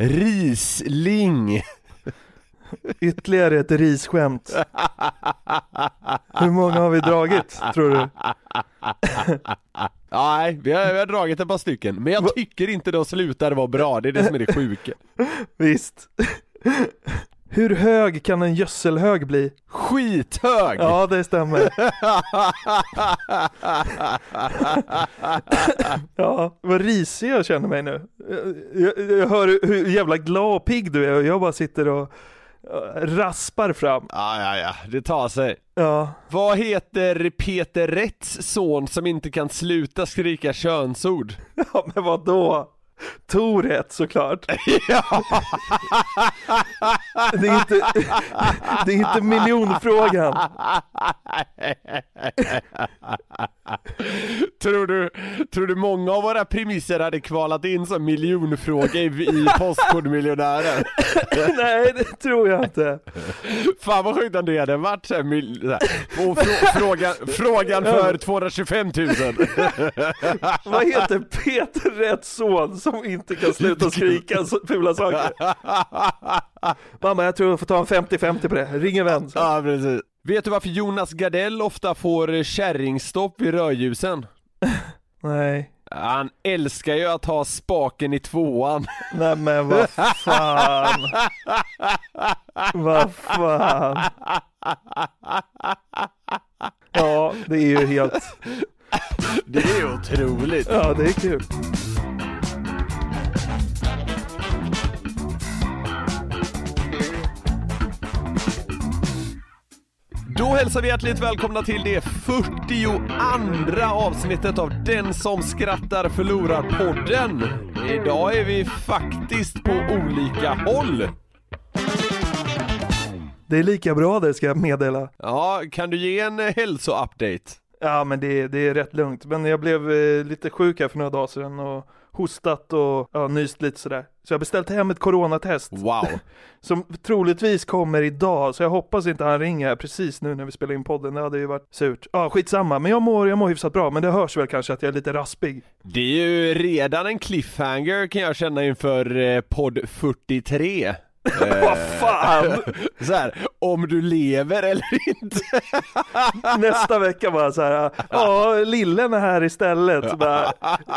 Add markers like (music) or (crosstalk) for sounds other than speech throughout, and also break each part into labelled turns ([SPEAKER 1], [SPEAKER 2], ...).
[SPEAKER 1] Risling! (laughs)
[SPEAKER 2] Ytterligare ett risskämt. Hur många har vi dragit, tror du? (laughs)
[SPEAKER 1] Nej, vi har, vi har dragit ett par stycken, men jag tycker inte de slutar vara bra, det är det som är det sjuka. (laughs)
[SPEAKER 2] Visst. Hur hög kan en gödselhög bli?
[SPEAKER 1] Skithög!
[SPEAKER 2] Ja, det stämmer. (laughs) ja, vad risig jag känner mig nu. Jag, jag, hör hur jävla glad och pigg du är och jag bara sitter och eh, raspar fram.
[SPEAKER 1] Ja, ja, ja, det tar sig.
[SPEAKER 2] Ja,
[SPEAKER 1] Vad heter Peter Rätts son som inte kan sluta skrika könsord? (laughs)
[SPEAKER 2] ja men vad då? Tourette såklart. (laughs)
[SPEAKER 1] ja.
[SPEAKER 2] Det är inte, det är inte miljonfrågan.
[SPEAKER 1] tror, du, tror du många av våra premisser hade kvalat in som miljonfråga i, i Postkodmiljonären? (laughs)
[SPEAKER 2] Nej, det tror jag inte.
[SPEAKER 1] Fan vad sjukt om det hade varit så här, mil, så här. Och frå, frågan, frågan för 225 000
[SPEAKER 2] Vad heter Peter Rätts son som inte kan sluta skrika fula saker? (laughs) Mamma, jag tror jag får ta en 50-50 på det. Ring en vän. Så.
[SPEAKER 1] Ja precis Vet du varför Jonas Gardell ofta får kärringstopp vid rödljusen? (laughs)
[SPEAKER 2] Nej.
[SPEAKER 1] Han älskar ju att ha spaken i tvåan (laughs)
[SPEAKER 2] Nej men vad fan. Vad fan. Ja, det är ju helt,
[SPEAKER 1] Det är otroligt
[SPEAKER 2] ja det är kul.
[SPEAKER 1] Hälsar vi hjärtligt välkomna till det 42 avsnittet av Den som skrattar förlorar podden. Idag är vi faktiskt på olika håll.
[SPEAKER 2] Det är lika bra det ska jag meddela.
[SPEAKER 1] Ja, kan du ge en eh, hälsoupdate?
[SPEAKER 2] Ja men det, det är rätt lugnt. Men jag blev eh, lite sjuk här för några dagar sedan och hostat och ja, nyst lite sådär. Så jag har beställt hem ett coronatest.
[SPEAKER 1] Wow. (laughs)
[SPEAKER 2] Som troligtvis kommer idag, så jag hoppas inte han ringer precis nu när vi spelar in podden. Det hade ju varit surt. Ja skitsamma, men jag mår, jag mår hyfsat bra. Men det hörs väl kanske att jag är lite raspig.
[SPEAKER 1] Det är ju redan en cliffhanger kan jag känna inför eh, podd 43.
[SPEAKER 2] Vad fan! (laughs)
[SPEAKER 1] Så här, om du lever eller inte. (laughs)
[SPEAKER 2] Nästa vecka bara så här, ja lillen är här istället. Bara,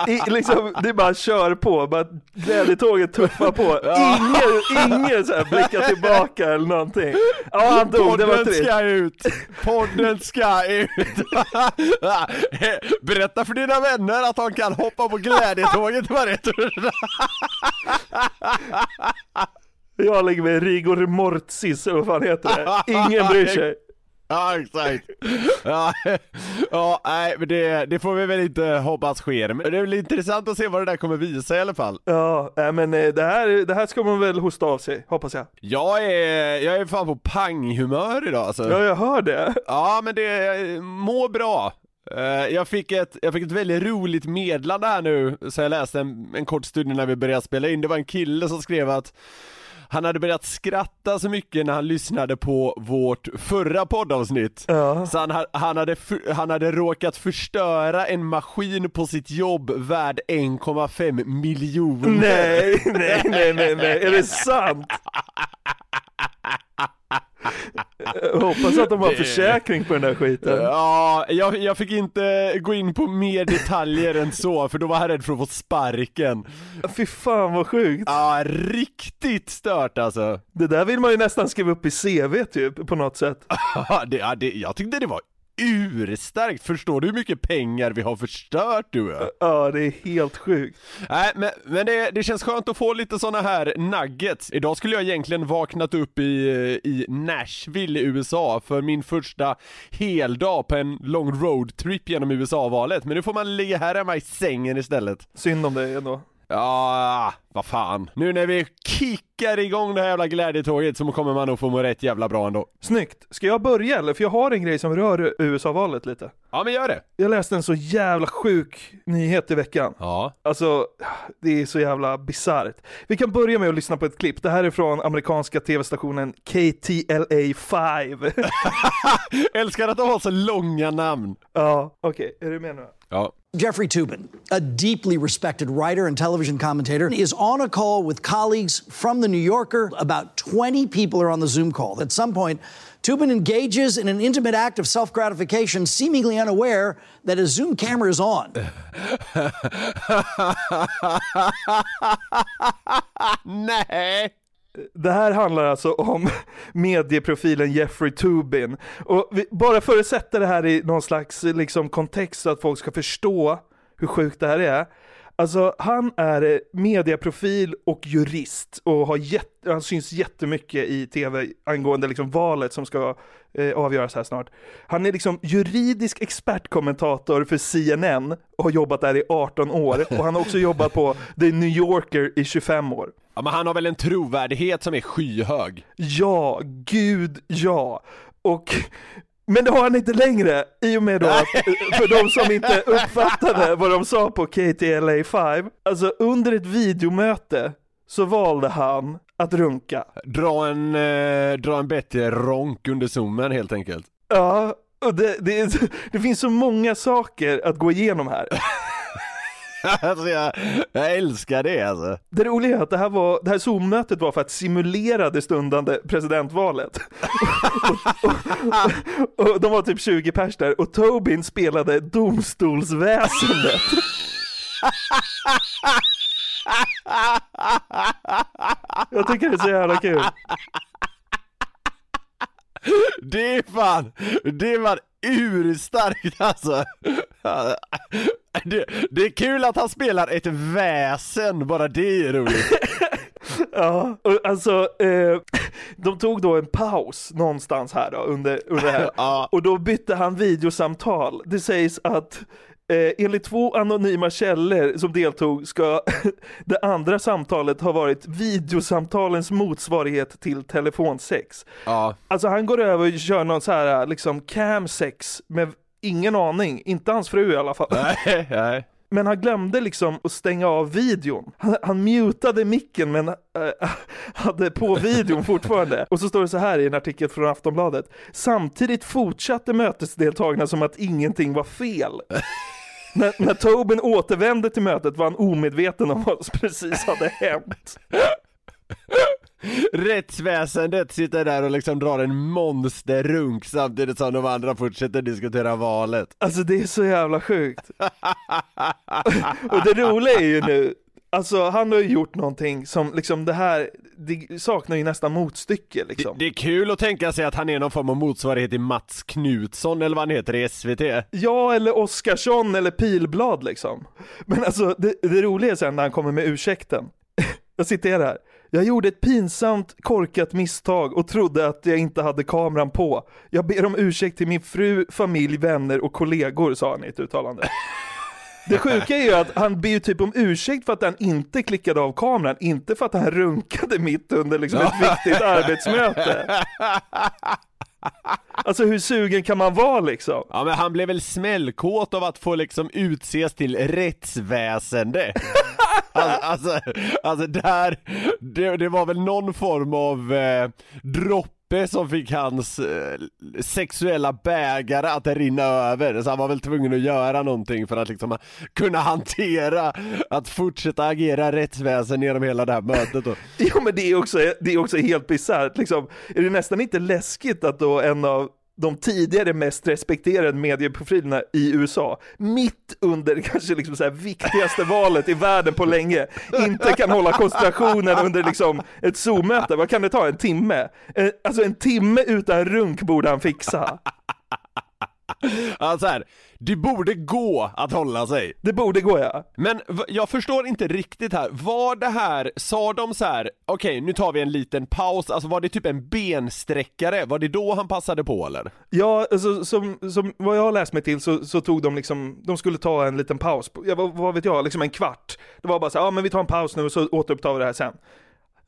[SPEAKER 2] i, liksom, det är bara kör på, bara glädjetåget tuffar på. Ingen, ingen så här blickar tillbaka eller någonting. Ja han dog, det var
[SPEAKER 1] Podden
[SPEAKER 2] trist.
[SPEAKER 1] ska ut! Podden ska ut! (laughs) Berätta för dina vänner att de kan hoppa på glädjetåget varje torsdag.
[SPEAKER 2] Jag ligger med rigor mortis, eller vad fan heter det? Ingen bryr sig.
[SPEAKER 1] Ja exakt. Ja, ja nej men det, det får vi väl inte hoppas sker. Men det är väl intressant att se vad det där kommer visa i alla fall.
[SPEAKER 2] Ja, men eh, det här, det här ska man väl hosta av sig, hoppas jag.
[SPEAKER 1] Jag är, jag är fan på panghumör idag alltså.
[SPEAKER 2] Ja, jag hör det.
[SPEAKER 1] Ja men det, må bra. Eh, Jag fick, ett, jag fick ett väldigt roligt meddelande här nu, så jag läste en, en kort stund innan vi började spela in. Det var en kille som skrev att han hade börjat skratta så mycket när han lyssnade på vårt förra poddavsnitt.
[SPEAKER 2] Ja.
[SPEAKER 1] Så han, ha- han, hade, för- han hade råkat förstöra en maskin på sitt jobb värd 1,5 miljoner.
[SPEAKER 2] Nej, nej, nej, nej, nej, är det sant? (laughs) Hoppas att de har försäkring på den där skiten.
[SPEAKER 1] Ja, jag, jag fick inte gå in på mer detaljer än så, för då var jag rädd för att få sparken.
[SPEAKER 2] Fy fan vad sjukt.
[SPEAKER 1] Ja, riktigt stört alltså.
[SPEAKER 2] Det där vill man ju nästan skriva upp i CV typ, på något sätt. (laughs)
[SPEAKER 1] Det, ja, det, jag tyckte det var urstarkt, förstår du hur mycket pengar vi har förstört du?
[SPEAKER 2] Ja, det är helt sjukt.
[SPEAKER 1] Nej, men, men det, det känns skönt att få lite såna här nuggets. Idag skulle jag egentligen vaknat upp i, i Nashville i USA för min första heldag på en lång roadtrip genom USA-valet, men nu får man ligga här hemma i sängen istället.
[SPEAKER 2] Synd om det ändå.
[SPEAKER 1] Ja, vad fan. Nu när vi kickar igång det här jävla glädjetåget så kommer man nog få må rätt jävla bra ändå.
[SPEAKER 2] Snyggt. Ska jag börja eller? För jag har en grej som rör USA-valet lite.
[SPEAKER 1] Ja men gör det.
[SPEAKER 2] Jag läste en så jävla sjuk nyhet i veckan.
[SPEAKER 1] Ja.
[SPEAKER 2] Alltså, det är så jävla bisarrt. Vi kan börja med att lyssna på ett klipp. Det här är från amerikanska tv-stationen KTLA (laughs) 5.
[SPEAKER 1] Älskar att de har så långa namn.
[SPEAKER 2] ja, okej. Är du med nu?
[SPEAKER 1] Ja.
[SPEAKER 3] Jeffrey Tubin, a deeply respected writer and television commentator, is on a call with colleagues from The New Yorker. About 20 people are on the Zoom call. At some point, Tubin engages in an intimate act of self gratification, seemingly unaware that his Zoom camera is on. (laughs)
[SPEAKER 1] Nej.
[SPEAKER 2] Det här handlar alltså om (laughs) medieprofilen Jeffrey Tubin. Och vi, bara för att sätta det här i någon slags liksom, kontext så att folk ska förstå hur sjukt det här är. Alltså han är eh, medieprofil och jurist och har jätte, han syns jättemycket i tv angående liksom valet som ska eh, avgöras här snart. Han är liksom juridisk expertkommentator för CNN och har jobbat där i 18 år (laughs) och han har också jobbat på The New Yorker i 25 år.
[SPEAKER 1] Ja men han har väl en trovärdighet som är skyhög.
[SPEAKER 2] Ja, gud ja. Och men det har han inte längre i och med då att, för de som inte (laughs) uppfattade vad de sa på KTLA 5, alltså under ett videomöte så valde han att runka.
[SPEAKER 1] Dra en, eh, dra en bättre ronk under zoomen helt enkelt.
[SPEAKER 2] Ja, och det, det, (laughs) det finns så många saker att gå igenom här. (laughs) (laughs)
[SPEAKER 1] alltså jag, jag älskar det alltså.
[SPEAKER 2] Det roliga är att det här, var, det här Zoom-mötet var för att simulera det stundande presidentvalet. och, och, och, de var typ 20 pers där och Tobin spelade domstolsväsendet. Jag tycker det är så jävla kul.
[SPEAKER 1] Det är fan, det var urstarkt alltså. (laughs) Det, det är kul att han spelar ett väsen, bara det är roligt. (laughs)
[SPEAKER 2] Ja, och alltså eh, de tog då en paus någonstans här då under, under det här. (laughs)
[SPEAKER 1] Ja.
[SPEAKER 2] Och då bytte han videosamtal. Det sägs att eh, enligt två anonyma källor som deltog ska det andra samtalet ha varit videosamtalens motsvarighet till telefonsex.
[SPEAKER 1] Ja.
[SPEAKER 2] Alltså han går över och kör någon så här liksom camsex med ingen aning, inte hans fru i alla fall.
[SPEAKER 1] Nej, (laughs) nej.
[SPEAKER 2] Men han glömde liksom att stänga av videon. Han, han mutade micken men äh, (laughs) hade på videon fortfarande. Och så står det så här i en artikel från Aftonbladet. Samtidigt fortsatte mötesdeltagarna som att ingenting var fel. (laughs) när, när Tobin återvände till mötet var han omedveten om vad som precis hade hänt.
[SPEAKER 1] Rättsväsendet sitter där och liksom drar en monsterrunk samtidigt som de andra fortsätter diskutera valet.
[SPEAKER 2] Alltså det är så jävla sjukt. (laughs) och det roliga är ju nu, alltså han har ju gjort någonting som liksom det här, det saknar ju nästan motstycke
[SPEAKER 1] Det,
[SPEAKER 2] liksom.
[SPEAKER 1] det är kul att tänka sig att han är någon form av motsvarighet till Mats Knutsson eller vad han heter i SVT.
[SPEAKER 2] Ja, eller Oskarsson eller Pilblad liksom. Men alltså det, det roliga är sen när han kommer med ursäkten. (laughs) Jag citerar. Jag gjorde ett pinsamt korkat misstag och trodde att jag inte hade kameran på. Jag ber om ursäkt till min fru, familj, vänner och kollegor, sa han i ett uttalande. (laughs) Det sjuka är ju att han ber ju typ om ursäkt för att han inte klickade av kameran, inte för att han runkade mitt under liksom ett viktigt arbetsmöte. Alltså hur sugen kan man vara liksom?
[SPEAKER 1] Ja men han blev väl smällkåt av att få liksom utses till rättsväsende. Alltså, alltså, alltså där, det, det var väl någon form av eh, droppe droppe som fick hans eh, sexuella bägare att rinna över, så han var väl tvungen att göra någonting för att liksom kunna hantera att fortsätta agera rättsväsen genom hela det här mötet då. (laughs)
[SPEAKER 2] Jo men det är också, det är också helt bisarrt liksom. Är det nästan inte läskigt att då en av de tidigare mest respekterade medieprofilerna i USA, mitt under (laughs) kanske liksom så här viktigaste valet i världen på länge, inte kan hålla koncentrationen under liksom ett Zoom-möte. Vad kan det ta? En timme? Eh, alltså en timme utan runk borde han fixa.
[SPEAKER 1] Alltså här, det borde gå att hålla sig.
[SPEAKER 2] Det borde gå ja.
[SPEAKER 1] Men jag förstår inte riktigt här, var det här, sa de så här, okej nu tar vi en liten paus, alltså var det typ en bensträckare, var det då han passade på eller?
[SPEAKER 2] Ja, alltså, som, som vad jag har läst mig till så, så tog de liksom, de skulle ta en liten paus, ja, vad, vad vet jag, liksom en kvart. Det var bara så här, ja men vi tar en paus nu och så återupptar vi det här sen.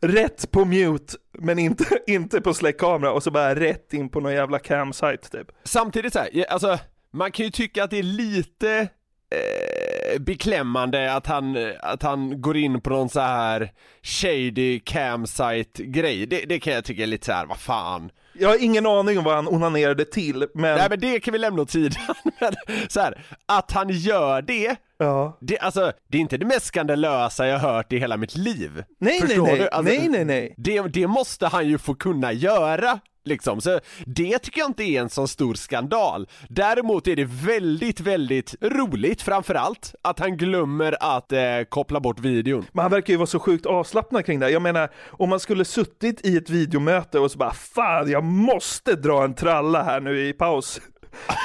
[SPEAKER 2] Rätt på mute, men inte, (laughs) inte på släckkamera och så bara rätt in på någon jävla camsite typ.
[SPEAKER 1] Samtidigt så här, alltså man kan ju tycka att det är lite eh, beklämmande att han, att han går in på någon så här shady campsite grej, det, det kan jag tycka är lite så här, vad fan.
[SPEAKER 2] Jag har ingen aning om vad han onanerade till, men,
[SPEAKER 1] Nej men det kan vi lämna åt sidan, (laughs) så här, att han gör det
[SPEAKER 2] ja.
[SPEAKER 1] Det, alltså, det är inte det mest skandalösa jag hört i hela mitt liv.
[SPEAKER 2] Nej,
[SPEAKER 1] Förstår
[SPEAKER 2] nej, nej,
[SPEAKER 1] Alltså,
[SPEAKER 2] nej, nej, nej.
[SPEAKER 1] Det, det måste han ju få kunna göra. Liksom. Så det tycker jag inte är en sån stor skandal. Däremot är det väldigt, väldigt roligt framförallt att han glömmer att eh, koppla bort videon.
[SPEAKER 2] Men han verkar ju vara så sjukt avslappnad kring det. Jag menar, om man skulle suttit i ett videomöte och så bara fan, jag måste dra en tralla här nu i paus.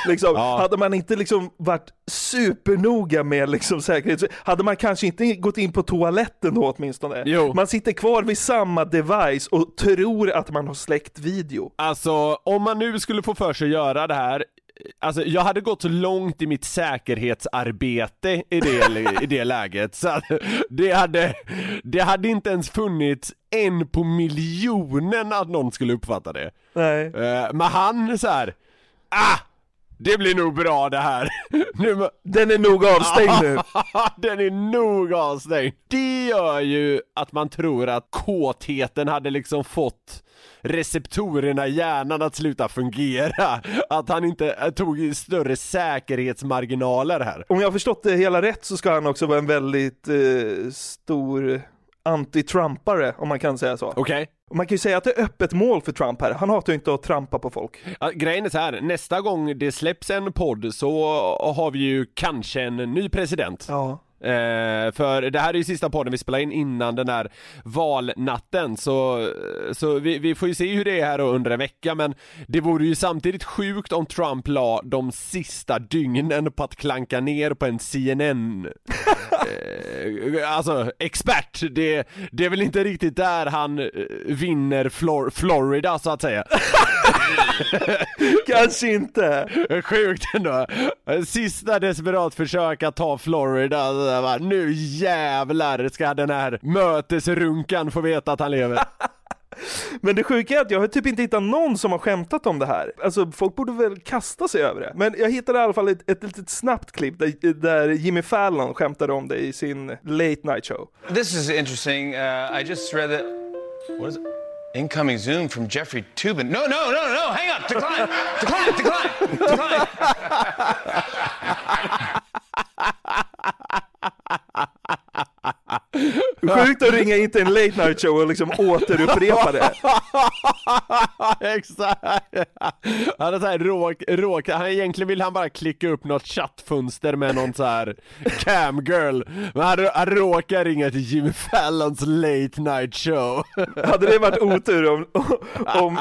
[SPEAKER 2] Liksom,
[SPEAKER 1] Ja.
[SPEAKER 2] Hade man inte liksom varit supernoga med liksom säkerhet, hade man kanske inte gått in på toaletten då åtminstone.
[SPEAKER 1] Jo.
[SPEAKER 2] Man sitter kvar vid samma device och tror att man har släckt video.
[SPEAKER 1] Alltså, om man nu skulle få för sig att göra det här Alltså jag hade gått så långt i mitt säkerhetsarbete i det, i det läget så att det hade, det hade inte ens funnits en på miljonen att någon skulle uppfatta det.
[SPEAKER 2] Nej.
[SPEAKER 1] Eh, men han så här. ah! Det blir nog bra det här. (laughs) nu,
[SPEAKER 2] Den är nog avstängd nu. (laughs)
[SPEAKER 1] Den är nog avstängd. Det gör ju att man tror att kåtheten hade liksom fått receptorerna i hjärnan att sluta fungera. (laughs) Att han inte eh, tog större säkerhetsmarginaler här.
[SPEAKER 2] Om jag har förstått det hela rätt så ska han också vara en väldigt eh, stor anti-trumpare, om man kan säga så.
[SPEAKER 1] Okej?
[SPEAKER 2] Och Man kan ju säga att det är öppet mål för Trump här. Han hatar ju inte att trampa på folk.
[SPEAKER 1] Ja, grejen är så här, nästa gång det släpps en podd så har vi ju kanske en ny president.
[SPEAKER 2] Ja.
[SPEAKER 1] Eh, för det här är ju sista podden vi spelar in innan den här valnatten så, så vi, vi får ju se hur det är här under en vecka men det vore ju samtidigt sjukt om Trump la de sista dygnen på att klanka ner på en CNN (laughs) eh, Alltså expert, det, det är väl inte riktigt där han eh, vinner Flor- Florida så att säga (laughs)
[SPEAKER 2] Kanske inte.
[SPEAKER 1] Sjukt ändå. Sista desperat försök att ta Florida, nu jävlar ska den här mötesrunkan få veta att han lever.
[SPEAKER 2] Men det sjuka är att jag har typ inte hittat någon som har skämtat om det här. Alltså folk borde väl kasta sig över det. Men jag hittade i alla fall ett, ett litet snabbt klipp där, där Jimmy Fallon skämtade om det i sin late night show.
[SPEAKER 4] This is interesting. Uh, I just read that. What is it? Incoming Zoom from Jeffrey Tubin. No, no, no, no, hang on. Decline. Decline, decline, decline. (laughs) (laughs)
[SPEAKER 2] Sjukt att ringa in till en late night show och liksom återupprepa det. (laughs)
[SPEAKER 1] Exakt! Han är så här råk, råk, han egentligen vill han bara klicka upp något chattfönster med någon så här camgirl Men han, han råkar ringa till Jimmy Fallons late night show (laughs)
[SPEAKER 2] Hade det varit otur om, om,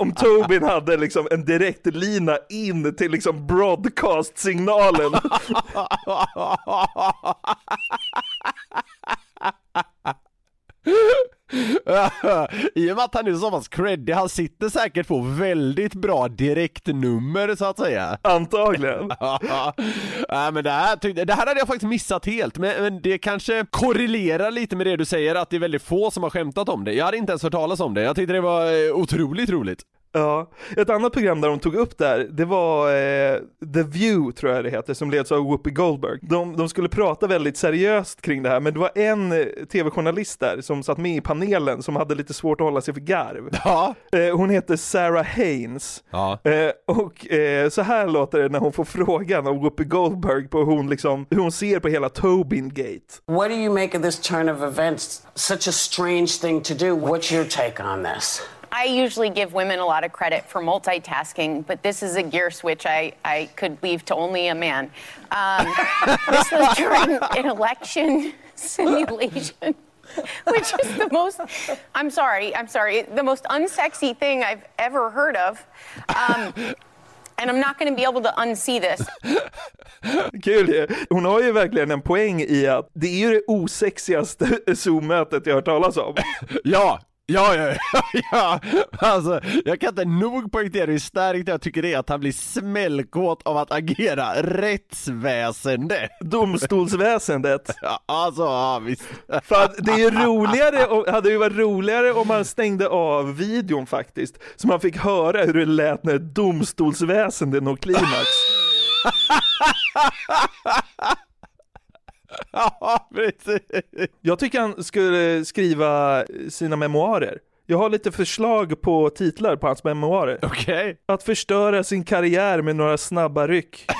[SPEAKER 2] om Tobin hade liksom en direkt lina in till liksom broadcast-signalen.
[SPEAKER 1] I och med att han är så pass creddig, han sitter säkert på väldigt bra direktnummer så att säga.
[SPEAKER 2] Antagligen. (laughs)
[SPEAKER 1] Nej men det här, det här hade jag faktiskt missat helt, men, men det kanske korrelerar lite med det du säger att det är väldigt få som har skämtat om det. Jag hade inte ens hört talas om det, jag tyckte det var eh, otroligt roligt
[SPEAKER 2] Ja, ett annat program där de tog upp det här, det var eh, The View tror jag det heter, som leds av Whoopi Goldberg. De, de skulle prata väldigt seriöst kring det här, men det var en eh, tv-journalist där som satt med i panelen som hade lite svårt att hålla sig för garv.
[SPEAKER 1] Ja.
[SPEAKER 2] Eh, hon heter Sarah Haynes.
[SPEAKER 1] Ja.
[SPEAKER 2] Eh, och eh, så här låter det när hon får frågan av Whoopi Goldberg på hur hon, liksom, hur hon ser på hela Tobin-gate.
[SPEAKER 5] What do you make of this turn of events? Such a strange thing to do. What's your take on this?
[SPEAKER 6] I usually give women a lot of credit for multitasking, but this is a gear switch I, I could leave to only a man. Um, (laughs) this was during an election (laughs) simulation, which is the most, I'm sorry, I'm sorry, the most unsexy thing I've ever heard of. Um, and I'm not going to be able to unsee this.
[SPEAKER 2] Kul ju. Hon har ju verkligen en poäng i att det är ju det osexigaste (laughs) Zoom-mötet jag har hört talas om.
[SPEAKER 1] Ja, Ja, ja, (laughs) ja, ja, alltså jag kan inte nog poängtera hur starkt jag tycker det är att han blir smällkåt av att agera rättsväsende.
[SPEAKER 2] Domstolsväsendet. (laughs)
[SPEAKER 1] Ja, alltså, ja visst.
[SPEAKER 2] För att det är ju roligare, hade ju varit roligare om man stängde av videon faktiskt, så man fick höra hur det lät när domstolsväsendet når klimax. (laughs) (laughs)
[SPEAKER 1] Ja, precis.
[SPEAKER 2] Jag tycker han skulle skriva sina memoarer. Jag har lite förslag på titlar på hans memoarer.
[SPEAKER 1] Okej.
[SPEAKER 2] Att förstöra sin karriär med några snabba ryck. (laughs)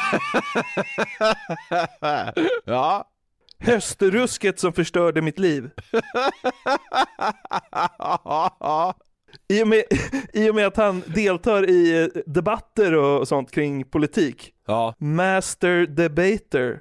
[SPEAKER 1] Ja.
[SPEAKER 2] Höstrusket som förstörde mitt liv. I och, med, (laughs) I och med att han deltar i eh, debatter och sånt kring politik.
[SPEAKER 1] Ja.
[SPEAKER 2] Master debater.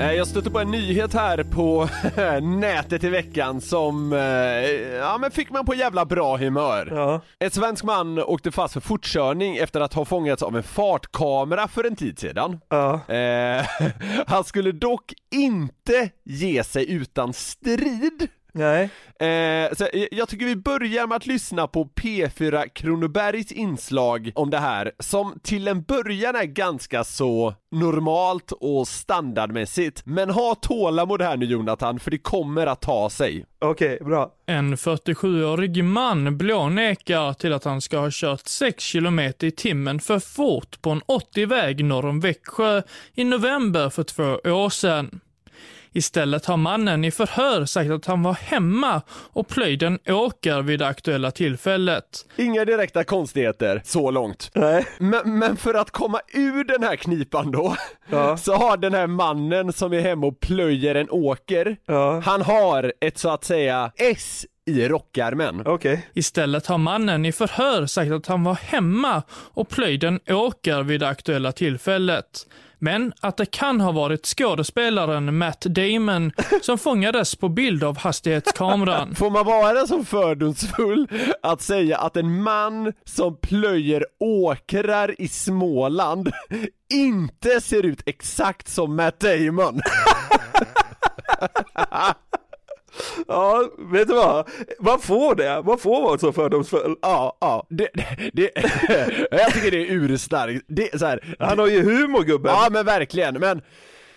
[SPEAKER 1] Jag stötte på en nyhet här på (laughs) nätet i veckan som, eh, ja men fick man på jävla bra humör.
[SPEAKER 2] Ja.
[SPEAKER 1] En svensk man åkte fast för fortkörning efter att ha fångats av en fartkamera för en tid sedan.
[SPEAKER 2] Ja.
[SPEAKER 1] Eh, (laughs) han skulle dock inte ge sig utan strid.
[SPEAKER 2] Nej.
[SPEAKER 1] Eh, så jag- tycker vi börjar med att lyssna på P4 Kronobergs inslag om det här, som till en början är ganska så normalt och standardmässigt. Men ha tålamod här nu Jonathan, för det kommer att ta sig.
[SPEAKER 2] Okej, bra.
[SPEAKER 7] En 47-årig man blånekar till att han ska ha kört 6 km i timmen för fort på en 80-väg norr om Växjö i november för två år sedan. Istället har mannen i förhör sagt att han var hemma och plöjde en åker vid det aktuella tillfället.
[SPEAKER 1] Inga direkta konstigheter så långt.
[SPEAKER 2] Nej.
[SPEAKER 1] Men, men för att komma ur den här knipan då,
[SPEAKER 2] Ja. (laughs)
[SPEAKER 1] så har den här mannen som är hemma och plöjer en åker,
[SPEAKER 2] Ja.
[SPEAKER 1] han har ett så att säga S i rockärmen.
[SPEAKER 2] Okej.
[SPEAKER 7] Istället har mannen i förhör sagt att han var hemma och plöjde en åker vid det aktuella tillfället. Men att det kan ha varit skådespelaren Matt Damon (laughs) som fångades på bild av hastighetskameran. (laughs)
[SPEAKER 1] Får man vara så fördomsfull att säga att en man som plöjer åkrar i Småland (laughs) inte ser ut exakt som Matt Damon?
[SPEAKER 2] Ja, vet du vad? Man får det. Man får vara så fördomsfull.
[SPEAKER 1] Ja, ja, det, det, (laughs) jag tycker det är urstarkt. Det, så här,
[SPEAKER 2] Han har ju humor gubben.
[SPEAKER 1] Ja men verkligen, men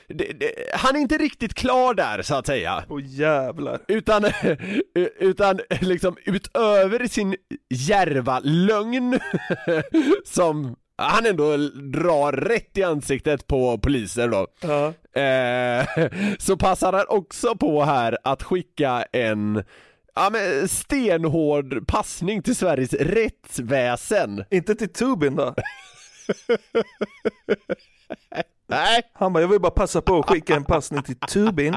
[SPEAKER 1] det, det, han är inte riktigt klar där så att säga.
[SPEAKER 2] Åh jävlar.
[SPEAKER 1] Utan, (laughs) utan liksom utöver sin järva lögn (laughs) som han ändå drar rätt i ansiktet på poliser då.
[SPEAKER 2] Ja.
[SPEAKER 1] Eh, (laughs) så passar han också på här att skicka en Ja men stenhård passning till Sveriges rättsväsen.
[SPEAKER 2] Inte till Tubin då? (laughs)
[SPEAKER 1] Nej,
[SPEAKER 2] Han bara, jag vill bara passa på att skicka en passning till Tubin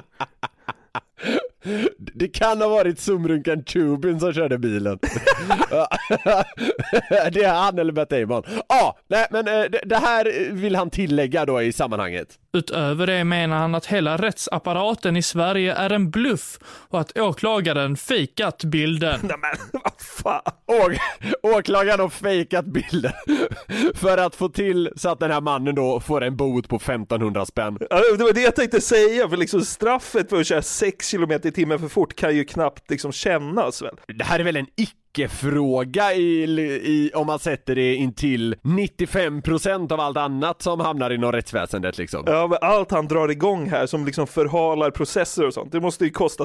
[SPEAKER 1] det kan ha varit Sumrunkan Tubin som körde bilen. (laughs) det är han eller Matt Damon. Ja, nej men eh, det här vill han tillägga då i sammanhanget.
[SPEAKER 7] Utöver det menar han att hela rättsapparaten i Sverige är en bluff och att åklagaren fejkat bilden. (laughs)
[SPEAKER 2] Nej men vad fan.
[SPEAKER 1] Å- åklagaren har fejkat bilden (laughs) för att få till så att den här mannen då får en bot på 1500 spänn.
[SPEAKER 2] Ja, det var det jag tänkte säga, för liksom straffet för att köra 6 km i timmen för fort kan ju knappt liksom kännas väl?
[SPEAKER 1] Det här är väl en icke-fråga i, i, om man sätter det intill 95% av allt annat som hamnar inom rättsväsendet liksom.
[SPEAKER 2] Ja, men allt han drar igång här som liksom förhalar processer och sånt, det måste ju kosta,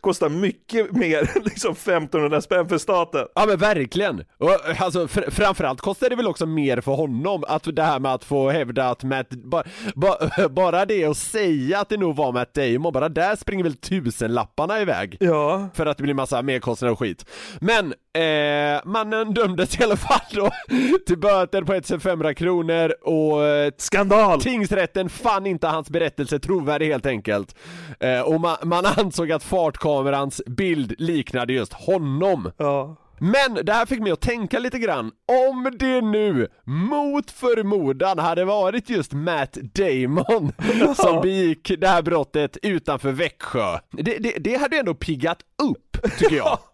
[SPEAKER 2] kosta mycket mer, liksom 1500 spänn för staten.
[SPEAKER 1] Ja men verkligen! Och alltså fr framförallt kostar det väl också mer för honom att det här med att få hävda att Matt, ba, ba, (laughs) bara det att säga att det nog var Matt Damon, bara där springer väl tusenlapparna iväg.
[SPEAKER 2] Ja.
[SPEAKER 1] För att det blir massa merkostnader och skit. Men, eh, mannen dömdes i alla fall då till böter på 1500 kronor och eh,
[SPEAKER 2] Skandal!
[SPEAKER 1] Tingsrätten fann inte hans berättelse trovärdig helt enkelt. Eh, och man, man ansåg att fartkamerans bild liknade just honom.
[SPEAKER 2] Ja.
[SPEAKER 1] Men det här fick mig att tänka lite grann, om det nu mot förmodan hade varit just Matt Damon (laughs) som begick det här brottet utanför Växjö. Det, det, det hade ändå piggat upp, tycker jag. (laughs)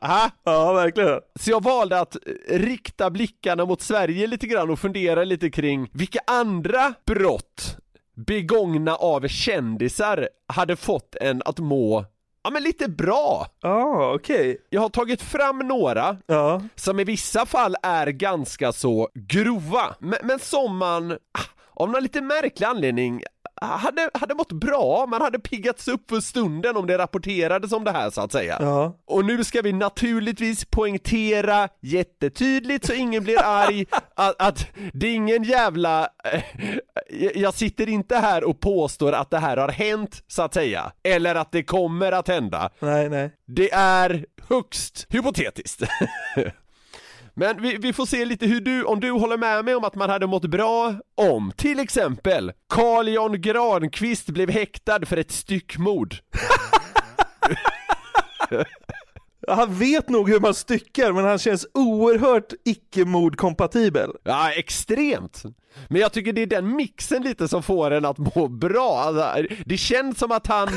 [SPEAKER 1] Ha?
[SPEAKER 2] Ja, verkligen.
[SPEAKER 1] Så jag valde att rikta blickarna mot Sverige lite grann och fundera lite kring vilka andra brott begångna av kändisar hade en en att må Ja men lite bra!
[SPEAKER 2] Ja, ah, okej. Okay.
[SPEAKER 1] Jag har tagit fram några
[SPEAKER 2] ja.
[SPEAKER 1] som i vissa fall är ganska så grova, men, men som man ah, av någon lite märklig anledning hade, hade mått bra, man hade piggats upp för stunden om det rapporterades om det här så att säga.
[SPEAKER 2] Ja.
[SPEAKER 1] Och nu ska vi naturligtvis poängtera jättetydligt så ingen blir (laughs) arg att, att det är ingen jävla... Äh, jag sitter inte här och påstår att det här har hänt så att säga, eller att det kommer att hända.
[SPEAKER 2] Nej, nej.
[SPEAKER 1] Det är högst hypotetiskt. (laughs) Men vi, vi, får se lite hur du, om du håller med mig om att man hade mått bra om, till exempel, Carl Jan Granqvist blev häktad för ett styckmord. (laughs)
[SPEAKER 2] Han vet nog hur man styckar, men han känns oerhört icke-mordkompatibel.
[SPEAKER 1] Ja, extremt! Men jag tycker det är den mixen lite som får en att må bra, alltså, det känns som att han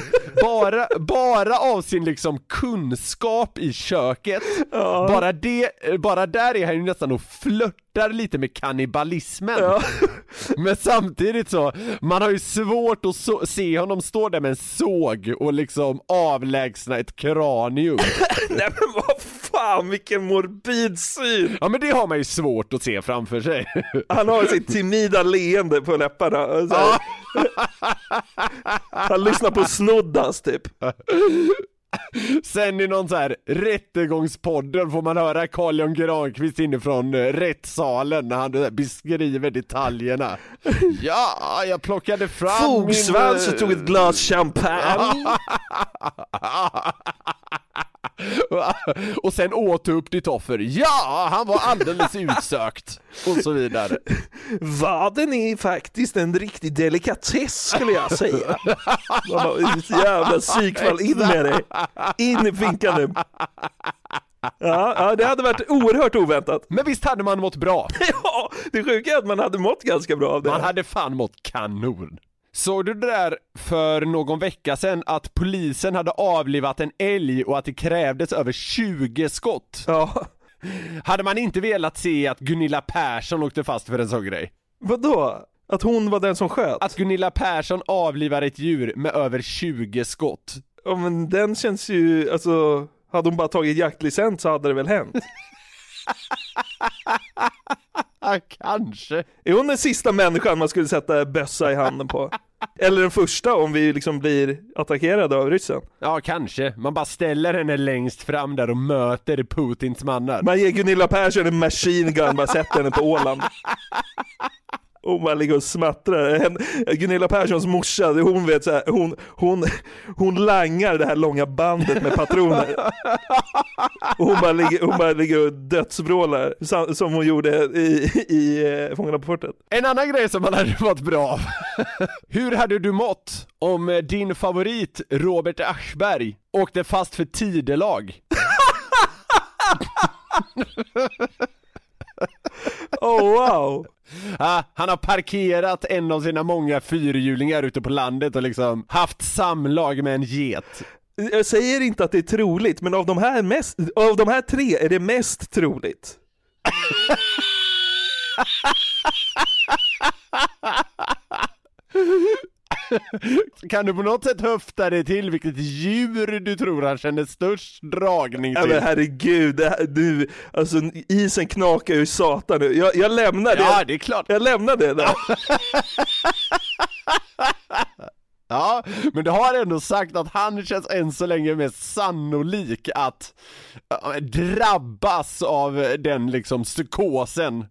[SPEAKER 1] bara, bara av sin liksom kunskap i köket,
[SPEAKER 2] ja.
[SPEAKER 1] bara det, bara där är han ju nästan och flörtar lite med kannibalismen.
[SPEAKER 2] Ja. (laughs)
[SPEAKER 1] Men samtidigt så, man har ju svårt att så, se honom stå där med en såg och liksom avlägsna ett kranium. (laughs)
[SPEAKER 2] Nej men vad fan vilken morbid syn!
[SPEAKER 1] Ja men det har man ju svårt att se framför sig.
[SPEAKER 2] Han har sitt (laughs) timida leende på läpparna.
[SPEAKER 1] Ja.
[SPEAKER 2] Han lyssnar på Snoddas typ.
[SPEAKER 1] Sen i någon så här rättegångspodden får man höra Carl Jan Granqvist inifrån eh, rättssalen när han beskriver detaljerna. Ja, jag plockade fram
[SPEAKER 2] Fogsvans
[SPEAKER 1] min...
[SPEAKER 2] och tog ett glas champagne. (laughs) (laughs) (laughs)
[SPEAKER 1] och sen åt upp ditt offer. Ja, han var alldeles utsökt. Och så vidare.
[SPEAKER 2] Vaden är faktiskt en riktig delikatess skulle jag säga. jävla psykfall, in med dig. In i finkan Ja, ja, det hade varit oerhört oväntat.
[SPEAKER 1] Men visst hade man mått bra? (laughs)
[SPEAKER 2] ja, det sjuka är att man hade mått ganska bra av det.
[SPEAKER 1] Man hade fan mått kanon. Såg du det där för någon vecka sedan att polisen hade avlivat en älg och att det krävdes över 20 skott?
[SPEAKER 2] Ja.
[SPEAKER 1] Hade man inte velat se att Gunilla Persson åkte fast för en sån grej?
[SPEAKER 2] Vadå? Att hon var den som sköt?
[SPEAKER 1] Att Gunilla Persson avlivar ett djur med över 20 skott.
[SPEAKER 2] Ja men den känns ju, alltså, hade hon bara tagit jaktlicens så hade det väl hänt? (laughs) (laughs)
[SPEAKER 1] Kanske.
[SPEAKER 2] Är hon den sista människan man skulle sätta bössa i handen på? Eller den första om vi liksom blir attackerade av ryssen?
[SPEAKER 1] Ja, kanske. Man bara ställer henne längst fram där och möter Putins mannar.
[SPEAKER 2] Man ger Gunilla Persson en machine gun, bara sätter henne på Åland. Och man ligger och smattrar. Gunilla Perssons morsa, hon vet så här, hon, hon, hon langar det här långa bandet med patroner. Och hon bara ligger, hon bara ligger och dödsvrålar, som hon gjorde i, i eh, Fångarna på fortet.
[SPEAKER 1] En annan grej som man hade mått bra av. (laughs) Hur hade du mått om din favorit Robert Aschberg åkte fast för tidelag? (laughs)
[SPEAKER 2] oh wow! (laughs)
[SPEAKER 1] Ah, han har parkerat en av sina många fyrhjulingar ute på landet och liksom haft samlag med en get.
[SPEAKER 2] Jag säger inte att det är troligt, men av de här, mest, av de här tre är det mest troligt. (laughs) (laughs)
[SPEAKER 1] Kan du på något sätt höfta dig till vilket djur du tror han känner störst dragning
[SPEAKER 2] Ja
[SPEAKER 1] till?
[SPEAKER 2] men herregud, det här, du, alltså isen knakar ju satan nu. Jag, jag lämnar det.
[SPEAKER 1] Ja, det är klart.
[SPEAKER 2] Jag lämnar det där. (laughs)
[SPEAKER 1] Ja, men du har ändå sagt att han känns än så länge mest sannolik att äh, drabbas av den liksom psykosen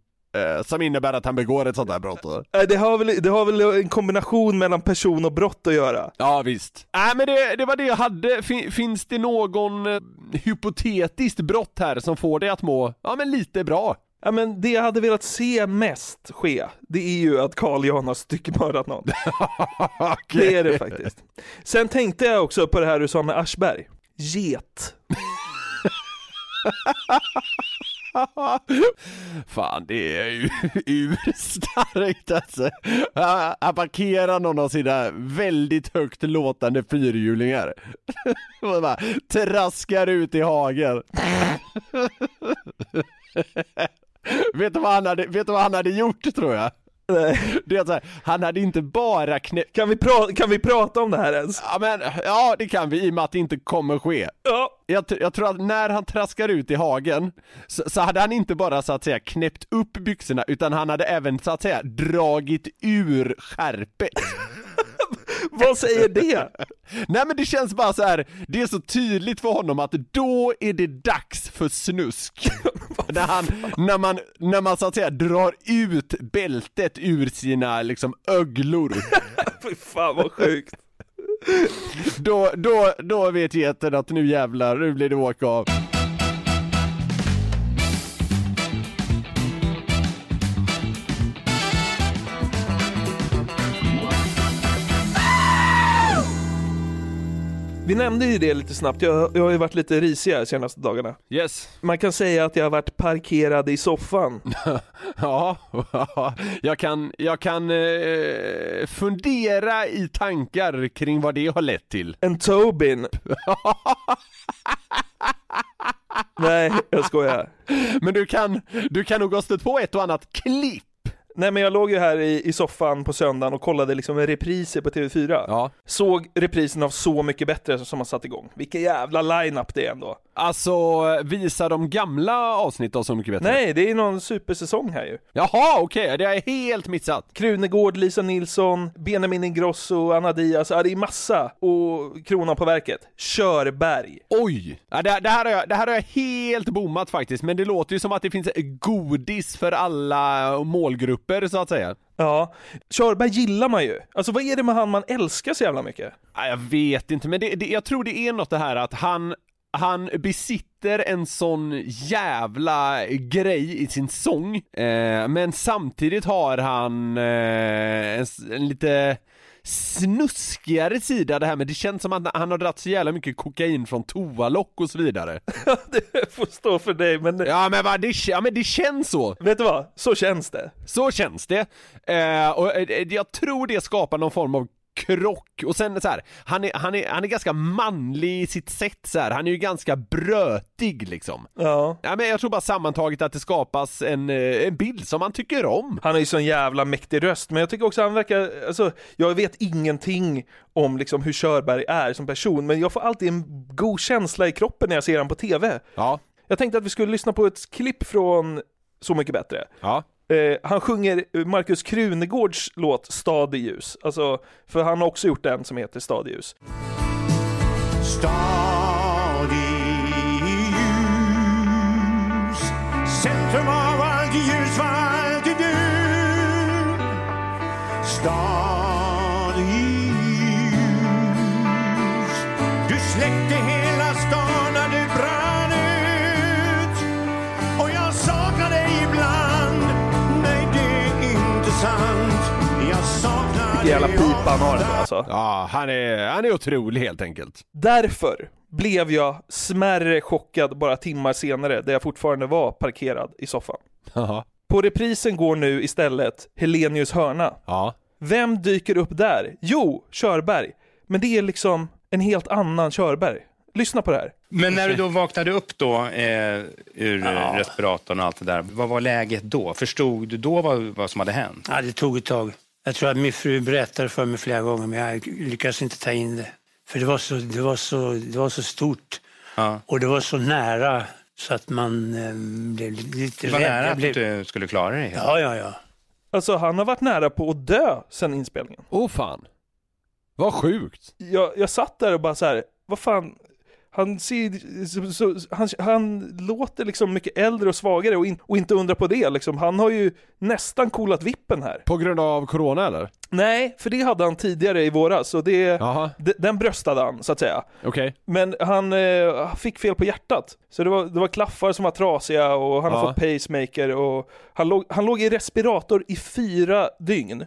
[SPEAKER 1] som innebär att han begår ett sånt här brott.
[SPEAKER 2] Nej, Det har, väl, det har väl en kombination mellan person och brott att göra.
[SPEAKER 1] Ja visst. Nej men det, det var det jag hade. Fin, finns det någon eh, hypotetiskt brott här som får dig att må, ja men lite bra?
[SPEAKER 2] Ja men det jag hade velat se mest ske, det är ju att Carl Jan har styckmördat någon. (laughs) Det är det faktiskt. Sen tänkte jag också på det här du sa med Aschberg. Get. (laughs) (laughs)
[SPEAKER 1] Fan det är ju (laughs) urstarkt alltså. Han parkerar någon av sina väldigt högt låtande fyrhjulingar. (laughs) Och bara traskar ut i hagen. vet, du vad han hade, vet du vad han hade gjort tror jag? Det är så här, han hade inte bara knäppt...
[SPEAKER 2] Kan vi, pra- kan vi prata om det här ens?
[SPEAKER 1] Ja men, ja det kan vi i och med att det inte kommer ske.
[SPEAKER 2] Ja.
[SPEAKER 1] Jag, jag tror att när han traskar ut i hagen så, så hade han inte bara så att säga knäppt upp byxorna utan han hade även så att säga dragit ur skärpet.
[SPEAKER 2] Vad säger det?
[SPEAKER 1] Nej men det känns bara så här. det är så tydligt för honom att då är det dags för snusk. (laughs) när, han, när, man, när man så att säga drar ut bältet ur sina liksom öglor. (laughs)
[SPEAKER 2] Fy fan vad sjukt.
[SPEAKER 1] då, då, då vet geten att nu jävlar, nu blir det åka av.
[SPEAKER 2] Vi nämnde ju det lite snabbt, jag, jag har ju varit lite risig här senaste dagarna.
[SPEAKER 1] Yes.
[SPEAKER 2] Man kan säga att jag har varit parkerad i soffan. (laughs)
[SPEAKER 1] Ja, (laughs) jag kan, jag kan eh, fundera i tankar kring vad det har lett till.
[SPEAKER 2] En Tobin. (laughs) Nej, jag skojar.
[SPEAKER 1] Men du kan, du kan nog ha stött på ett och annat klipp.
[SPEAKER 2] Nej men jag låg ju här i, i soffan på söndagen och kollade liksom repriser på TV4.
[SPEAKER 1] Ja.
[SPEAKER 2] Såg reprisen av Så mycket bättre som har satt igång. Vilken jävla line-up det är ändå.
[SPEAKER 1] Alltså, visa de gamla avsnitt av Så mycket bättre?
[SPEAKER 2] Nej, det är någon supersäsong här ju.
[SPEAKER 1] Jaha, okej, det har jag helt missat.
[SPEAKER 2] Krunegård, Lisa Nilsson, Benjamin Ingrosso, Anna Diaz, ja det är massa. Och kronan på verket, Körberg.
[SPEAKER 1] Oj! Ja, det, det, här har jag, det här har jag helt bommat faktiskt, men det låter ju som att det finns godis för alla målgrupper så att säga.
[SPEAKER 2] Ja, Körberg gillar man ju. Alltså vad är det med han man älskar så jävla mycket?
[SPEAKER 1] Ja, jag vet inte, men det, det, jag tror det är något det här att han han besitter en sån jävla grej i sin sång, eh, men samtidigt har han eh, en, en lite snuskigare sida det här med, det känns som att han har dragit så jävla mycket kokain från toalock och så vidare. (laughs)
[SPEAKER 2] det får stå för dig men...
[SPEAKER 1] Ja men vad, det, ja men det känns så.
[SPEAKER 2] Vet du vad? Så känns det.
[SPEAKER 1] Så känns det. Eh, och eh, jag tror det skapar någon form av krock och sen så här, han är, han är, han är ganska manlig i sitt sätt så här. han är ju ganska brötig liksom.
[SPEAKER 2] Ja.
[SPEAKER 1] Ja men jag tror bara sammantaget att det skapas en, eh, en bild som man tycker om.
[SPEAKER 2] Han har ju sån jävla mäktig röst, men jag tycker också han verkar, alltså, jag vet ingenting om liksom hur Körberg är som person, men jag får alltid en god känsla i kroppen när jag ser honom på TV.
[SPEAKER 1] Ja.
[SPEAKER 2] Jag tänkte att vi skulle lyssna på ett klipp från Så mycket bättre.
[SPEAKER 1] Ja.
[SPEAKER 2] Eh, han sjunger eh, Markus Krunegårds låt Stad i ljus, alltså, för han har också gjort en som heter Stad i ljus.
[SPEAKER 8] Stad i ljus Centrum av allt ljus var alltid du Stad
[SPEAKER 2] jävla pipa han har alltså.
[SPEAKER 1] Ja, han är, han är otrolig helt enkelt.
[SPEAKER 2] Därför blev jag smärre chockad bara timmar senare, där jag fortfarande var parkerad i soffan.
[SPEAKER 1] Jaha.
[SPEAKER 2] På reprisen går nu istället Helenius hörna.
[SPEAKER 1] Ja.
[SPEAKER 2] Vem dyker upp där? Jo, Körberg. Men det är liksom en helt annan Körberg. Lyssna på det här.
[SPEAKER 9] Men när du då vaknade upp då eh, ur ja. respiratorn och allt det där, vad var läget då? Förstod du då vad, vad som hade hänt?
[SPEAKER 10] Ja, det tog ett tag. Jag tror att min fru berättade för mig flera gånger men jag lyckades inte ta in det. För det var så, det var så, det var så stort och det var så nära så att man eh, blev lite
[SPEAKER 9] Det var
[SPEAKER 10] rädd.
[SPEAKER 9] nära
[SPEAKER 10] Jag
[SPEAKER 9] att
[SPEAKER 10] blev...
[SPEAKER 9] du skulle klara dig.
[SPEAKER 10] Ja, ja, ja.
[SPEAKER 2] Alltså han har varit nära på att dö sen inspelningen.
[SPEAKER 1] Oh fan. Vad sjukt.
[SPEAKER 2] Jag, jag satt där och bara så här, vad fan, han, ser, så, så, han, han låter liksom mycket äldre och svagare och, in, och inte undra på det liksom. Han har ju nästan coolat vippen här.
[SPEAKER 1] På grund av corona eller?
[SPEAKER 2] Nej, för det hade han tidigare i våras och det, d- den bröstade han så att säga.
[SPEAKER 1] Okej.
[SPEAKER 2] Men han eh, fick fel på hjärtat. Så det var, det var klaffar som var trasiga och han har
[SPEAKER 1] Ja.
[SPEAKER 2] fått pacemaker och han låg, han låg i respirator i fyra dygn.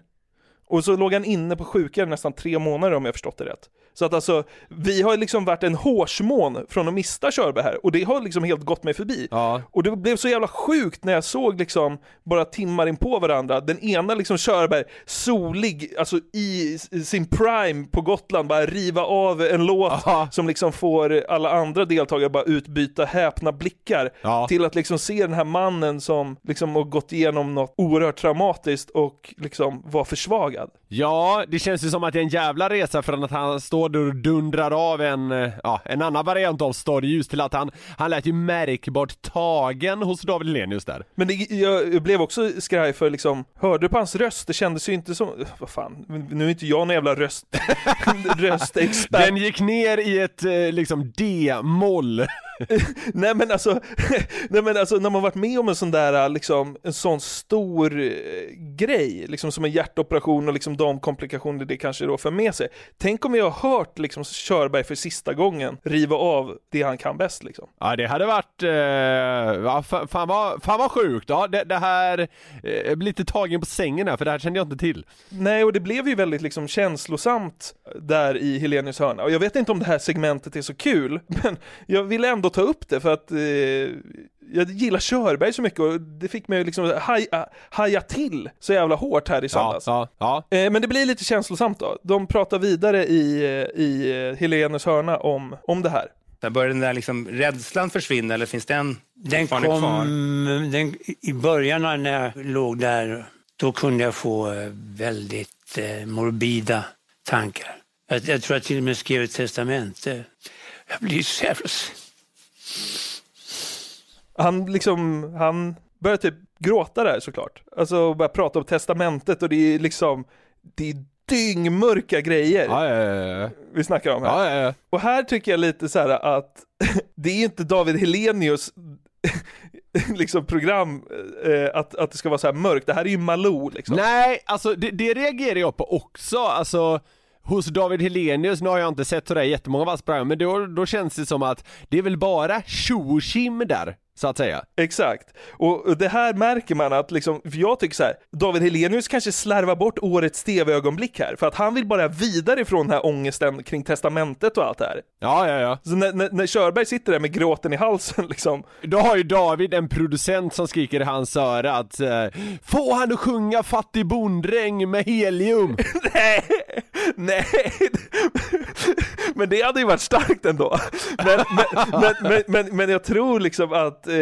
[SPEAKER 2] Och så låg han inne på sjukhem nästan tre månader om jag förstått det rätt. Så att alltså, vi har liksom varit en hårsmån från att mista Körberg här och det har liksom helt gått mig förbi. Och det blev så jävla sjukt när jag såg liksom bara timmar in på varandra, den ena liksom Körberg, solig, alltså i sin prime på Gotland, bara riva av en låt som liksom får alla andra deltagare bara utbyta häpna blickar till att liksom se den här mannen som liksom har gått igenom något oerhört traumatiskt och liksom var försvagad.
[SPEAKER 1] Ja, det känns ju som att det är en jävla resa från att han står och dundrar av en, eh, ja, en annan variant av stadljus till att han, han lät ju märkbart tagen hos David Hellenius där.
[SPEAKER 2] Men det, jag blev också skraj för liksom, hörde du på hans röst? Det kändes ju inte som, vad fan, nu är inte jag någon jävla röst, (laughs) röstexpert.
[SPEAKER 1] Den gick ner i ett eh, liksom D-moll. (laughs)
[SPEAKER 2] nej men alltså, (laughs) nej men alltså när man varit med om en sån där liksom, en sån stor eh, grej, liksom som en hjärtoperation och liksom de komplikationer det kanske då för med sig. Tänk om jag har hört liksom Körberg för sista gången riva av det han kan bäst liksom.
[SPEAKER 1] Ja det hade varit, eh, ja, fa- fan, vad, fan vad sjukt. Ja, det, det här, eh, blir lite tagen på sängen här för det här kände jag inte till.
[SPEAKER 2] Nej, och det blev ju väldigt liksom känslosamt där i Helenius hörna. Och jag vet inte om det här segmentet är så kul, (laughs) men jag ville ändå ta upp det för att eh, jag gillar Körberg så mycket och det fick mig liksom haja, haja till så jävla hårt här i söndags.
[SPEAKER 1] Ja, ja,
[SPEAKER 2] Eh, men det blir lite känslosamt då. De pratar vidare i, eh, i eh, Helenius hörna om, om det här.
[SPEAKER 9] Där börjar den där liksom rädslan försvinna eller finns den,
[SPEAKER 10] Den kom
[SPEAKER 9] kvar?
[SPEAKER 10] den, i början när jag låg där, då kunde jag få eh, väldigt eh, morbida tankar. Jag, jag tror jag till och med skrev ett testamente. Jag blir så jävla...
[SPEAKER 2] Han liksom, han börjar typ gråta där såklart. Alltså börjar prata om testamentet och det är liksom, det är dyngmörka grejer
[SPEAKER 1] Ja, ja, ja,
[SPEAKER 2] vi snackar om här. Och här tycker jag lite så här att (laughs) det är inte David Helenius (laughs) liksom program eh, att, att det ska vara så här mörkt. Det här är ju Malou liksom.
[SPEAKER 1] Nej, alltså det, det reagerar jag på också, alltså Hos David Helenius, nu har jag inte sett sådär jättemånga av hans program, men då, då känns det som att det är väl bara tjo där, så att säga.
[SPEAKER 2] Exakt. Och det här märker man att liksom, för jag tycker så här, David Helenius kanske slarvar bort årets tv-ögonblick här, för att han vill bara vidare från den här ångesten kring testamentet och allt det här.
[SPEAKER 1] Ja, ja, ja.
[SPEAKER 2] Så när, när, när Körberg sitter där med gråten i halsen (laughs) liksom,
[SPEAKER 1] Då har ju David en producent som skriker i hans öra att eh, Få han att sjunga fattig bonddräng med helium! (laughs)
[SPEAKER 2] nej, (laughs) nej, men det hade ju varit starkt ändå. Men, men, men, men, men, jag tror liksom att eh,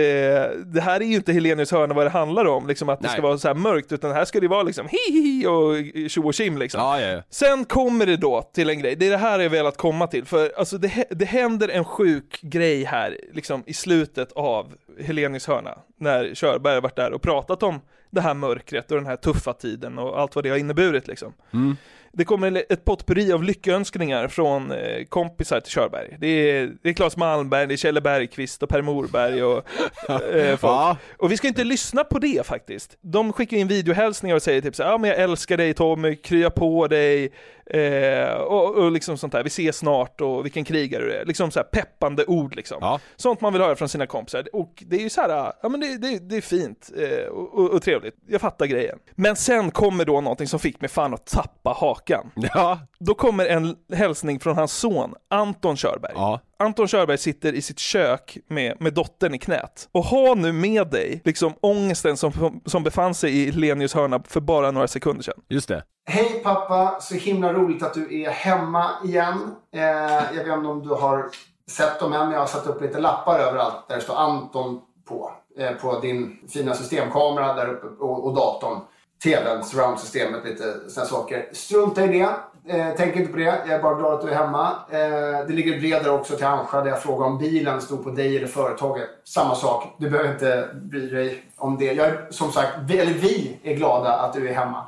[SPEAKER 2] det här är ju inte Helenius hörna vad det handlar om, liksom att det
[SPEAKER 1] Nej.
[SPEAKER 2] ska vara så här mörkt, utan här ska det vara liksom hi hi hi och tjo och tjim liksom.
[SPEAKER 1] Ja, ja, ja.
[SPEAKER 2] Sen kommer det då till en grej, det är det här jag velat komma till, för alltså det, det händer en sjuk grej här, liksom i slutet av Helenius hörna, när Körberg har varit där och pratat om det här mörkret och den här tuffa tiden och allt vad det har inneburit liksom.
[SPEAKER 1] Mm.
[SPEAKER 2] Det kommer ett potpurri av lyckönskningar från eh, kompisar till Körberg. Det är, det är Claes Malmberg, det är Kjelle Bergqvist och Per Morberg och (laughs) eh, folk.
[SPEAKER 1] Ja.
[SPEAKER 2] Och vi ska inte lyssna på det faktiskt. De skickar in videohälsningar och säger typ så ja men jag älskar dig Tommy, krya på dig, eh, och, och liksom sånt där, vi ses snart och vilken krigare du är. Liksom så här peppande ord liksom. Sånt man vill höra från sina kompisar. Och det är ju så här, ja men det, det, det är fint eh, och, och, och trevligt. Jag fattar grejen. Men sen kommer då någonting som fick mig fan att tappa hakan.
[SPEAKER 1] Ja.
[SPEAKER 2] Då kommer en hälsning från hans son Anton Körberg.
[SPEAKER 1] Ja.
[SPEAKER 2] Anton Körberg sitter i sitt kök med, med dottern i knät. Och ha nu med dig liksom ångesten som, som befann sig i Lenius hörna för bara några sekunder sedan.
[SPEAKER 1] Just det.
[SPEAKER 11] Hej pappa, så himla roligt att du är hemma igen. Eh, jag vet inte om du har sett dem än, men jag har satt upp lite lappar överallt där det står Anton på. Eh, på din fina systemkamera där uppe och, och datorn. tvn, surround-systemet, lite sådana saker. Strunta i det. Eh, tänk inte på det. Jag är bara glad att du är hemma. Eh, det ligger ett brev där också till Hansja där jag frågar om bilen stod på dig eller företaget. Samma sak. Du behöver inte bry dig om det. Jag är, som sagt, vi, eller vi är glada att du är hemma.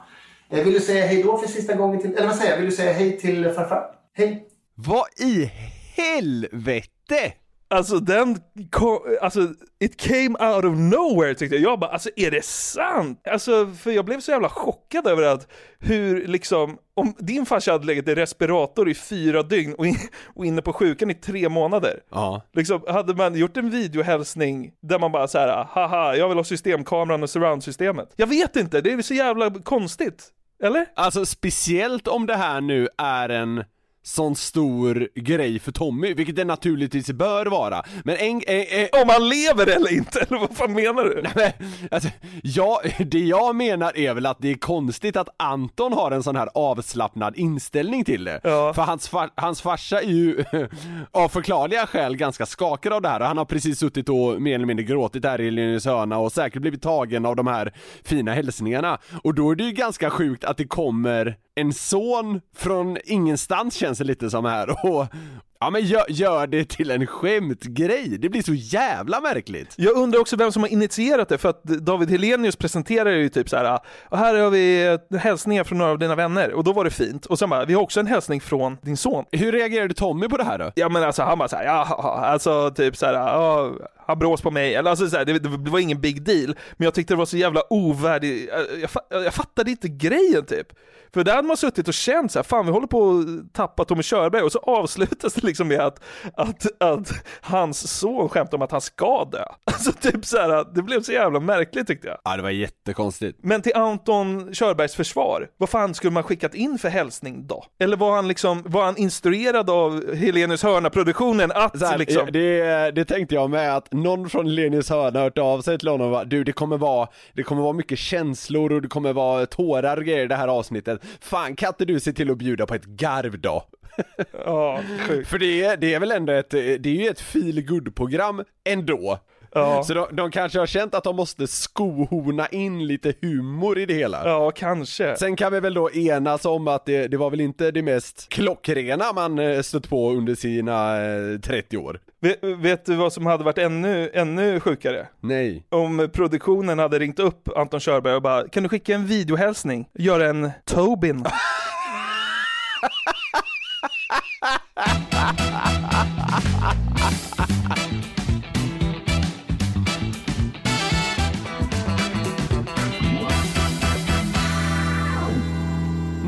[SPEAKER 11] Eh, vill du säga hej då för sista gången till... Eller vad säger jag? Vill du säga hej till farfar? Hej.
[SPEAKER 1] Vad i helvete?
[SPEAKER 2] Alltså den, alltså it came out of nowhere tyckte jag. Jag bara, alltså är det sant? Alltså för jag blev så jävla chockad över att hur liksom, om din farsa hade legat i respirator i fyra dygn och, in, och inne på sjukan i tre månader.
[SPEAKER 1] Ja.
[SPEAKER 2] Liksom, hade man gjort en videohälsning där man bara så här, haha, jag vill ha systemkameran och surroundsystemet. Jag vet inte, det är så jävla konstigt. Eller?
[SPEAKER 1] Alltså speciellt om det här nu är en sån stor grej för Tommy, vilket det naturligtvis bör vara. Men en... en, en
[SPEAKER 2] Om han lever eller inte, eller vad fan menar du?
[SPEAKER 1] Nej, men, alltså, ja, det jag menar är väl att det är konstigt att Anton har en sån här avslappnad inställning till det.
[SPEAKER 2] Ja.
[SPEAKER 1] För hans, far, hans farsa är ju (laughs) av förklarliga skäl ganska skakad av det här och han har precis suttit och mer eller mindre gråtit där i Linus hörna och säkert blivit tagen av de här fina hälsningarna. Och då är det ju ganska sjukt att det kommer en son från ingenstans känns det lite som här och Ja men gör, gör det till en skämtgrej, det blir så jävla märkligt!
[SPEAKER 2] Jag undrar också vem som har initierat det, för att David Helenius presenterar ju typ så här, och här har vi hälsningar från några av dina vänner, och då var det fint. Och sen bara, vi har också en hälsning från din son.
[SPEAKER 1] Hur reagerade Tommy på det här då?
[SPEAKER 2] Ja men alltså han bara såhär, ja alltså typ såhär, ja, han brås på mig, eller alltså så här, det, det var ingen big deal, men jag tyckte det var så jävla ovärdig, jag, jag, jag fattade inte grejen typ. För där hade man suttit och känt så här, fan vi håller på att tappa Tommy Körberg och så avslutas det liksom med att, att, att hans son skämtar om att han ska dö. (laughs) Alltså typ så här, det blev så jävla märkligt tyckte jag.
[SPEAKER 1] Ja det var jättekonstigt.
[SPEAKER 2] Men till Anton Körbergs försvar, vad fan skulle man skickat in för hälsning då? Eller var han liksom, var han instruerad av Helenius Hörna-produktionen att
[SPEAKER 1] här,
[SPEAKER 2] liksom...
[SPEAKER 1] det, det tänkte jag med att någon från Linus hörna hört av sig till honom och bara, du det kommer vara, det kommer vara mycket känslor och det kommer vara tårar och grejer i det här avsnittet. Fan kan inte du se till att bjuda på ett garv då?
[SPEAKER 2] Ja, sjukt.
[SPEAKER 1] För det är, det är väl ändå ett, det är ju ett feel program ändå.
[SPEAKER 2] Ja.
[SPEAKER 1] Så de, de kanske har känt att de måste skohorna in lite humor i det hela.
[SPEAKER 2] Ja, kanske.
[SPEAKER 1] Sen kan vi väl då enas om att det, det var väl inte det mest klockrena man eh, stött på under sina eh, 30 år.
[SPEAKER 2] Vet, vet du vad som hade varit ännu, ännu sjukare?
[SPEAKER 1] Nej.
[SPEAKER 2] Om produktionen hade ringt upp Anton Körberg och bara Kan du skicka en videohälsning? Gör en Tobin. (laughs)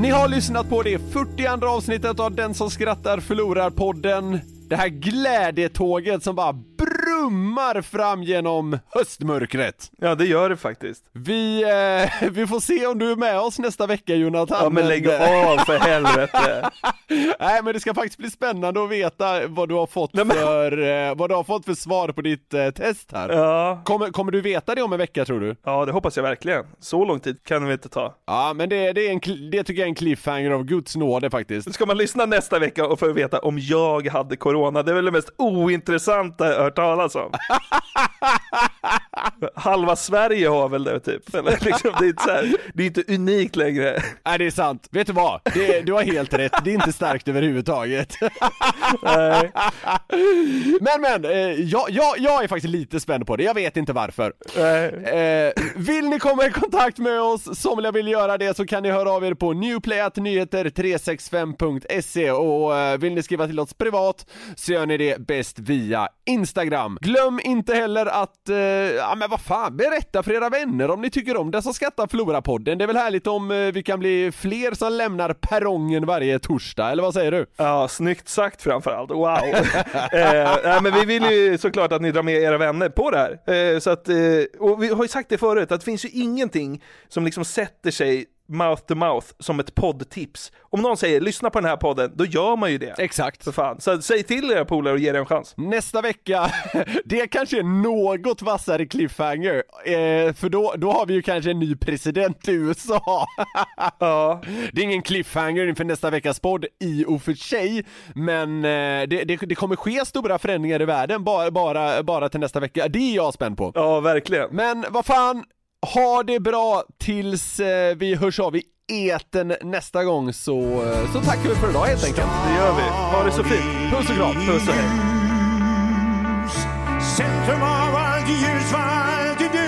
[SPEAKER 1] Ni har lyssnat på det 42 avsnittet av Den som skrattar förlorar podden. Det här glädjetåget som bara brummar fram genom höstmörkret.
[SPEAKER 2] Ja, det gör det faktiskt.
[SPEAKER 1] Vi, eh, vi får se om du är med oss nästa vecka Jonathan.
[SPEAKER 2] Ja, men lägg av för helvete. (laughs)
[SPEAKER 1] Nej men det ska faktiskt bli spännande att veta vad du har fått för, eh, vad du har fått för svar på ditt eh, test här.
[SPEAKER 2] Ja.
[SPEAKER 1] Kommer, kommer du veta det om en vecka tror du?
[SPEAKER 2] Ja, det hoppas jag verkligen. Så lång tid kan vi inte ta.
[SPEAKER 1] Ja men det, det, är en, det tycker jag är en cliffhanger av guds nåde faktiskt.
[SPEAKER 2] Ska man lyssna nästa vecka och få veta om jag hade corona? Det är väl det mest ointressanta jag hört talas om. (laughs) Halva Sverige har väl det typ. Eller liksom, det, är inte så här, det är inte unikt längre.
[SPEAKER 1] Nej det är sant, vet du vad? Det, du har helt rätt, det är inte starkt överhuvudtaget.
[SPEAKER 2] Nej.
[SPEAKER 1] Men men, eh, jag, jag, jag är faktiskt lite spänd på det, jag vet inte varför. Eh, vill ni komma i kontakt med oss, somliga vill göra det, så kan ni höra av er på newplayatnyheter365.se och eh, vill ni skriva till oss privat så gör ni det bäst via Instagram. Glöm inte heller att, ja men vad fan, berätta för era vänner om ni tycker om Den som skrattar förlorar-podden. Det är väl härligt om eh, vi kan bli fler som lämnar perrongen varje torsdag, eller vad säger du?
[SPEAKER 2] Ja, snyggt sagt framförallt. Wow. (laughs) eh, nej, men vi vill ju såklart att ni drar med era vänner på det här. Eh, så att, eh, och vi har ju sagt det förut, att det finns ju ingenting som liksom sätter sig mouth to mouth som ett poddtips. Om någon säger lyssna på den här podden, då gör man ju det.
[SPEAKER 1] Exakt.
[SPEAKER 2] För fan. Så säg till era polare och ge det en chans.
[SPEAKER 1] Nästa vecka, (laughs) det kanske är något vassare cliffhanger, eh, för då, då har vi ju kanske en ny president i USA. (laughs)
[SPEAKER 2] ja.
[SPEAKER 1] Det är ingen cliffhanger inför nästa veckas podd i och för sig, men eh, det, det, det kommer ske stora förändringar i världen bara, bara, bara till nästa vecka. Det är jag spänd på.
[SPEAKER 2] Ja, verkligen.
[SPEAKER 1] Men vad fan, Ha det bra tills eh, vi hörs av i eten nästa gång så, eh, så tackar vi för idag helt enkelt.
[SPEAKER 2] Det gör vi. Ha det så fint.
[SPEAKER 1] Puss och kram.
[SPEAKER 2] Puss och hej.
[SPEAKER 8] Centrum av allt ljus var alltid du